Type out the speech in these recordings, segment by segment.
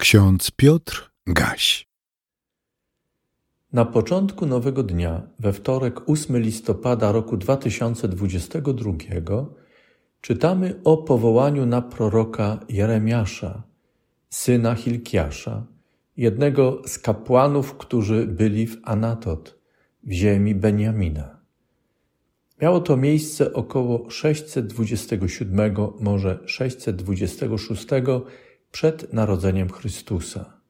Ksiądz Piotr Gaś. Na początku nowego dnia, we wtorek 8 listopada roku 2022, czytamy o powołaniu na proroka Jeremiasza, syna Hilkiasza, jednego z kapłanów, którzy byli w Anatot, w ziemi Beniamina. Miało to miejsce około 627, może 626 przed narodzeniem Chrystusa.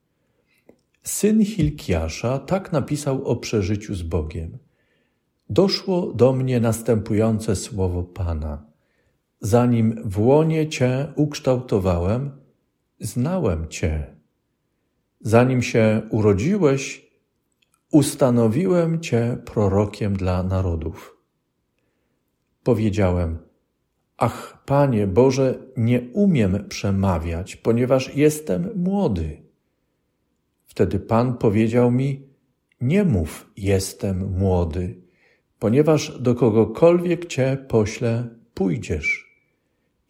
Syn Hilkiasza tak napisał o przeżyciu z Bogiem. Doszło do mnie następujące słowo Pana. Zanim w łonie Cię ukształtowałem, znałem Cię. Zanim się urodziłeś, ustanowiłem Cię prorokiem dla narodów. Powiedziałem – Ach, Panie Boże, nie umiem przemawiać, ponieważ jestem młody. Wtedy Pan powiedział mi: Nie mów, jestem młody, ponieważ do kogokolwiek cię poślę, pójdziesz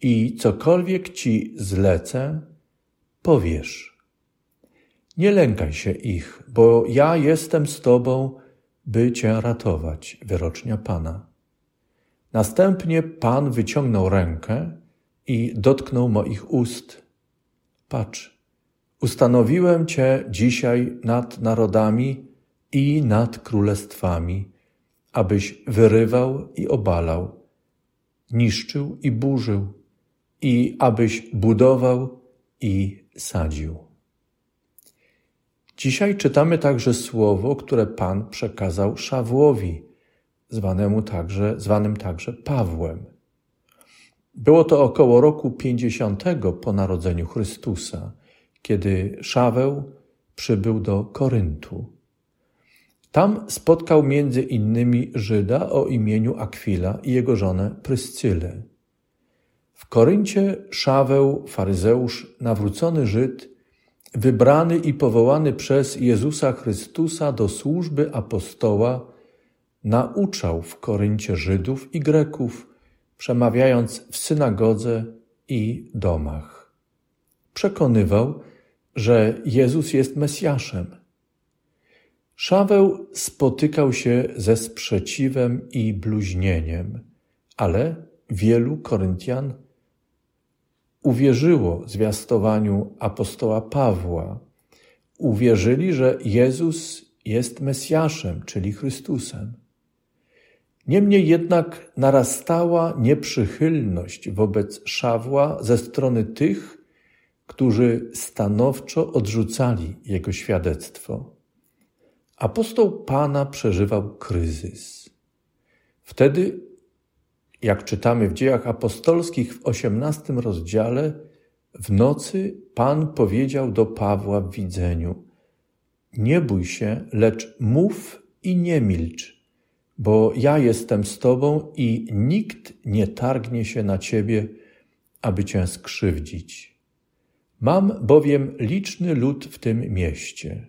i cokolwiek ci zlecę, powiesz. Nie lękaj się ich, bo ja jestem z Tobą, by Cię ratować, wyrocznia Pana. Następnie Pan wyciągnął rękę i dotknął moich ust. Patrz, ustanowiłem Cię dzisiaj nad narodami i nad królestwami, abyś wyrywał i obalał, niszczył i burzył, i abyś budował i sadził. Dzisiaj czytamy także słowo, które Pan przekazał Szawłowi, zwanemu także, zwanym także Pawłem. Było to około roku 50 po narodzeniu Chrystusa, kiedy Szaweł przybył do Koryntu. Tam spotkał między innymi Żyda o imieniu Akwila i jego żonę Pryscylę. W Koryncie Szaweł, faryzeusz, nawrócony Żyd, wybrany i powołany przez Jezusa Chrystusa do służby apostoła, nauczał w Koryncie Żydów i Greków, przemawiając w synagodze i domach. Przekonywał, że Jezus jest Mesjaszem. Szaweł spotykał się ze sprzeciwem i bluźnieniem, ale wielu Koryntian uwierzyło zwiastowaniu apostoła Pawła. Uwierzyli, że Jezus jest Mesjaszem, czyli Chrystusem. Niemniej jednak narastała nieprzychylność wobec Szawła ze strony tych, którzy stanowczo odrzucali jego świadectwo. Apostoł Pana przeżywał kryzys. Wtedy, jak czytamy w dziejach apostolskich w osiemnastym rozdziale, w nocy Pan powiedział do Pawła w widzeniu: Nie bój się, lecz mów i nie milcz bo ja jestem z Tobą i nikt nie targnie się na Ciebie, aby Cię skrzywdzić. Mam bowiem liczny lud w tym mieście.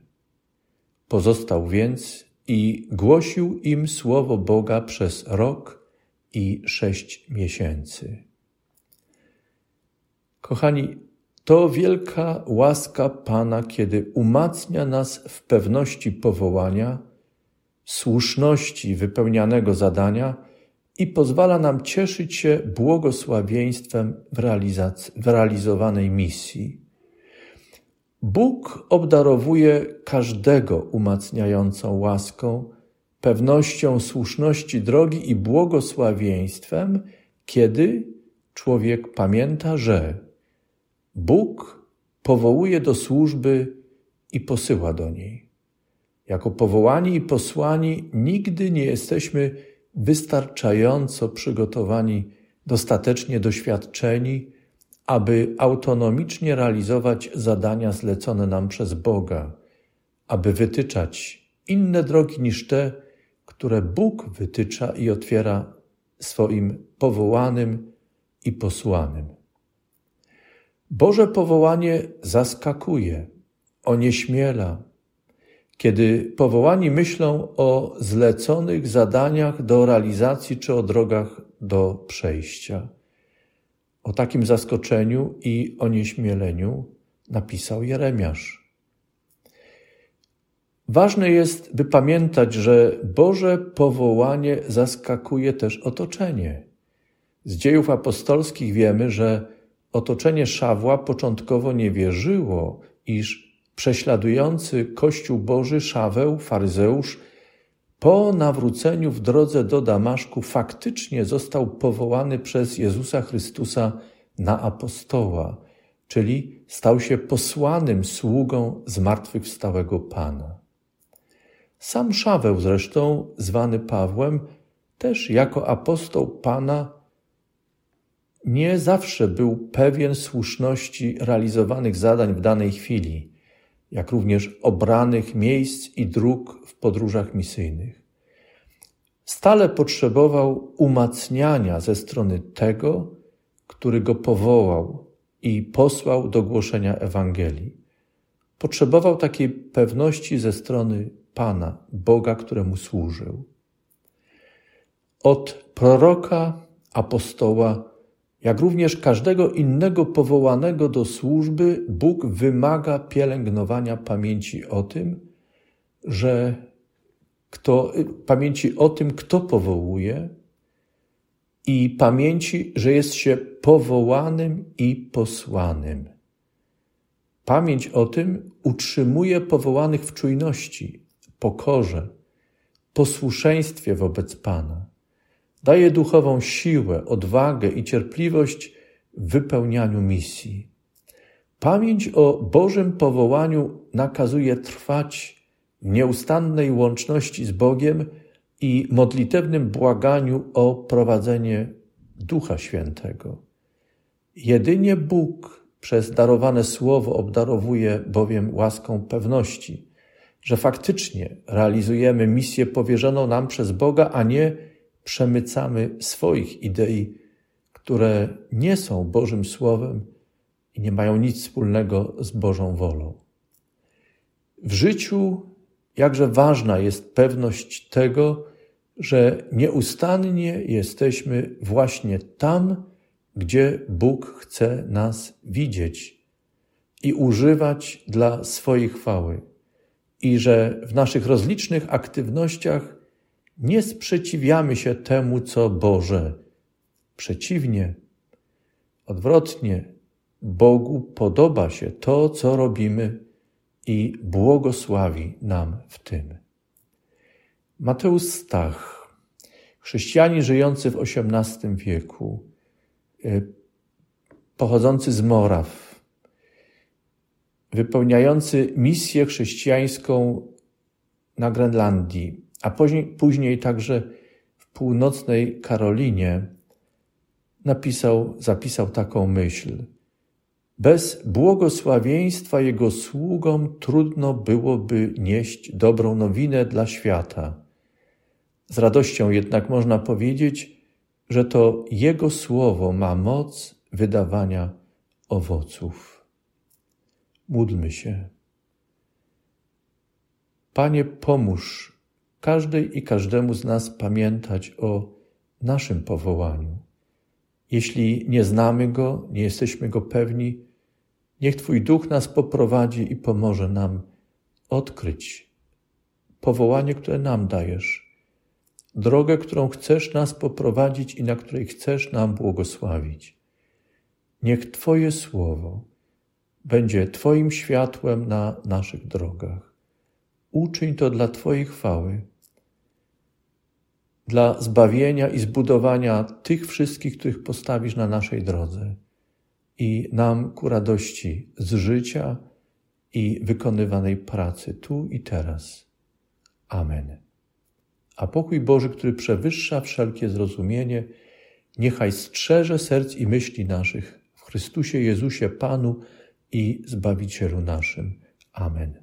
Pozostał więc i głosił im słowo Boga przez rok i sześć miesięcy. Kochani, to wielka łaska Pana, kiedy umacnia nas w pewności powołania, słuszności wypełnianego zadania i pozwala nam cieszyć się błogosławieństwem w, w realizowanej misji. Bóg obdarowuje każdego umacniającą łaską, pewnością słuszności drogi i błogosławieństwem, kiedy człowiek pamięta, że Bóg powołuje do służby i posyła do niej. Jako powołani i posłani nigdy nie jesteśmy wystarczająco przygotowani, dostatecznie doświadczeni, aby autonomicznie realizować zadania zlecone nam przez Boga, aby wytyczać inne drogi niż te, które Bóg wytycza i otwiera swoim powołanym i posłanym. Boże powołanie zaskakuje, onieśmiela, kiedy powołani myślą o zleconych zadaniach do realizacji czy o drogach do przejścia. O takim zaskoczeniu i onieśmieleniu napisał Jeremiasz. Ważne jest, by pamiętać, że Boże powołanie zaskakuje też otoczenie. Z dziejów apostolskich wiemy, że otoczenie Szawła początkowo nie wierzyło, iż prześladujący Kościół Boży Szaweł, faryzeusz, po nawróceniu w drodze do Damaszku faktycznie został powołany przez Jezusa Chrystusa na apostoła, czyli stał się posłanym sługą zmartwychwstałego Pana. Sam Szaweł zresztą, zwany Pawłem, też jako apostoł Pana, nie zawsze był pewien słuszności realizowanych zadań w danej chwili, jak również obranych miejsc i dróg w podróżach misyjnych. Stale potrzebował umacniania ze strony tego, który go powołał i posłał do głoszenia Ewangelii. Potrzebował takiej pewności ze strony Pana, Boga, któremu służył. Od proroka, apostoła, jak również każdego innego powołanego do służby, Bóg wymaga pielęgnowania pamięci o tym, że kto, pamięci o tym, kto powołuje i pamięci, że jest się powołanym i posłanym. Pamięć o tym utrzymuje powołanych w czujności, pokorze, posłuszeństwie wobec Pana. Daje duchową siłę, odwagę i cierpliwość w wypełnianiu misji. Pamięć o Bożym powołaniu nakazuje trwać w nieustannej łączności z Bogiem i modlitewnym błaganiu o prowadzenie Ducha Świętego. Jedynie Bóg przez darowane słowo obdarowuje bowiem łaską pewności, że faktycznie realizujemy misję powierzoną nam przez Boga, a nie przemycamy swoich idei, które nie są Bożym Słowem i nie mają nic wspólnego z Bożą wolą. W życiu jakże ważna jest pewność tego, że nieustannie jesteśmy właśnie tam, gdzie Bóg chce nas widzieć i używać dla swojej chwały, i że w naszych rozlicznych aktywnościach nie sprzeciwiamy się temu, co Boże. Przeciwnie, odwrotnie, Bogu podoba się to, co robimy i błogosławi nam w tym. Mateusz Stach, chrześcijanin żyjący w XVIII wieku, y, pochodzący z Moraw, wypełniający misję chrześcijańską na Grenlandii, a później, później także w północnej Karolinie, napisał, zapisał taką myśl. Bez błogosławieństwa Jego sługom trudno byłoby nieść dobrą nowinę dla świata. Z radością jednak można powiedzieć, że to Jego słowo ma moc wydawania owoców. Módlmy się. Panie, pomóż każdej i każdemu z nas pamiętać o naszym powołaniu. Jeśli nie znamy Go, nie jesteśmy Go pewni, niech Twój Duch nas poprowadzi i pomoże nam odkryć powołanie, które nam dajesz, drogę, którą chcesz nas poprowadzić i na której chcesz nam błogosławić. Niech Twoje słowo będzie Twoim światłem na naszych drogach. Uczyń to dla Twojej chwały dla zbawienia i zbudowania tych wszystkich, których postawisz na naszej drodze i nam ku radości z życia i wykonywanej pracy tu i teraz. Amen. A pokój Boży, który przewyższa wszelkie zrozumienie, niechaj strzeże serc i myśli naszych w Chrystusie Jezusie Panu i Zbawicielu naszym. Amen.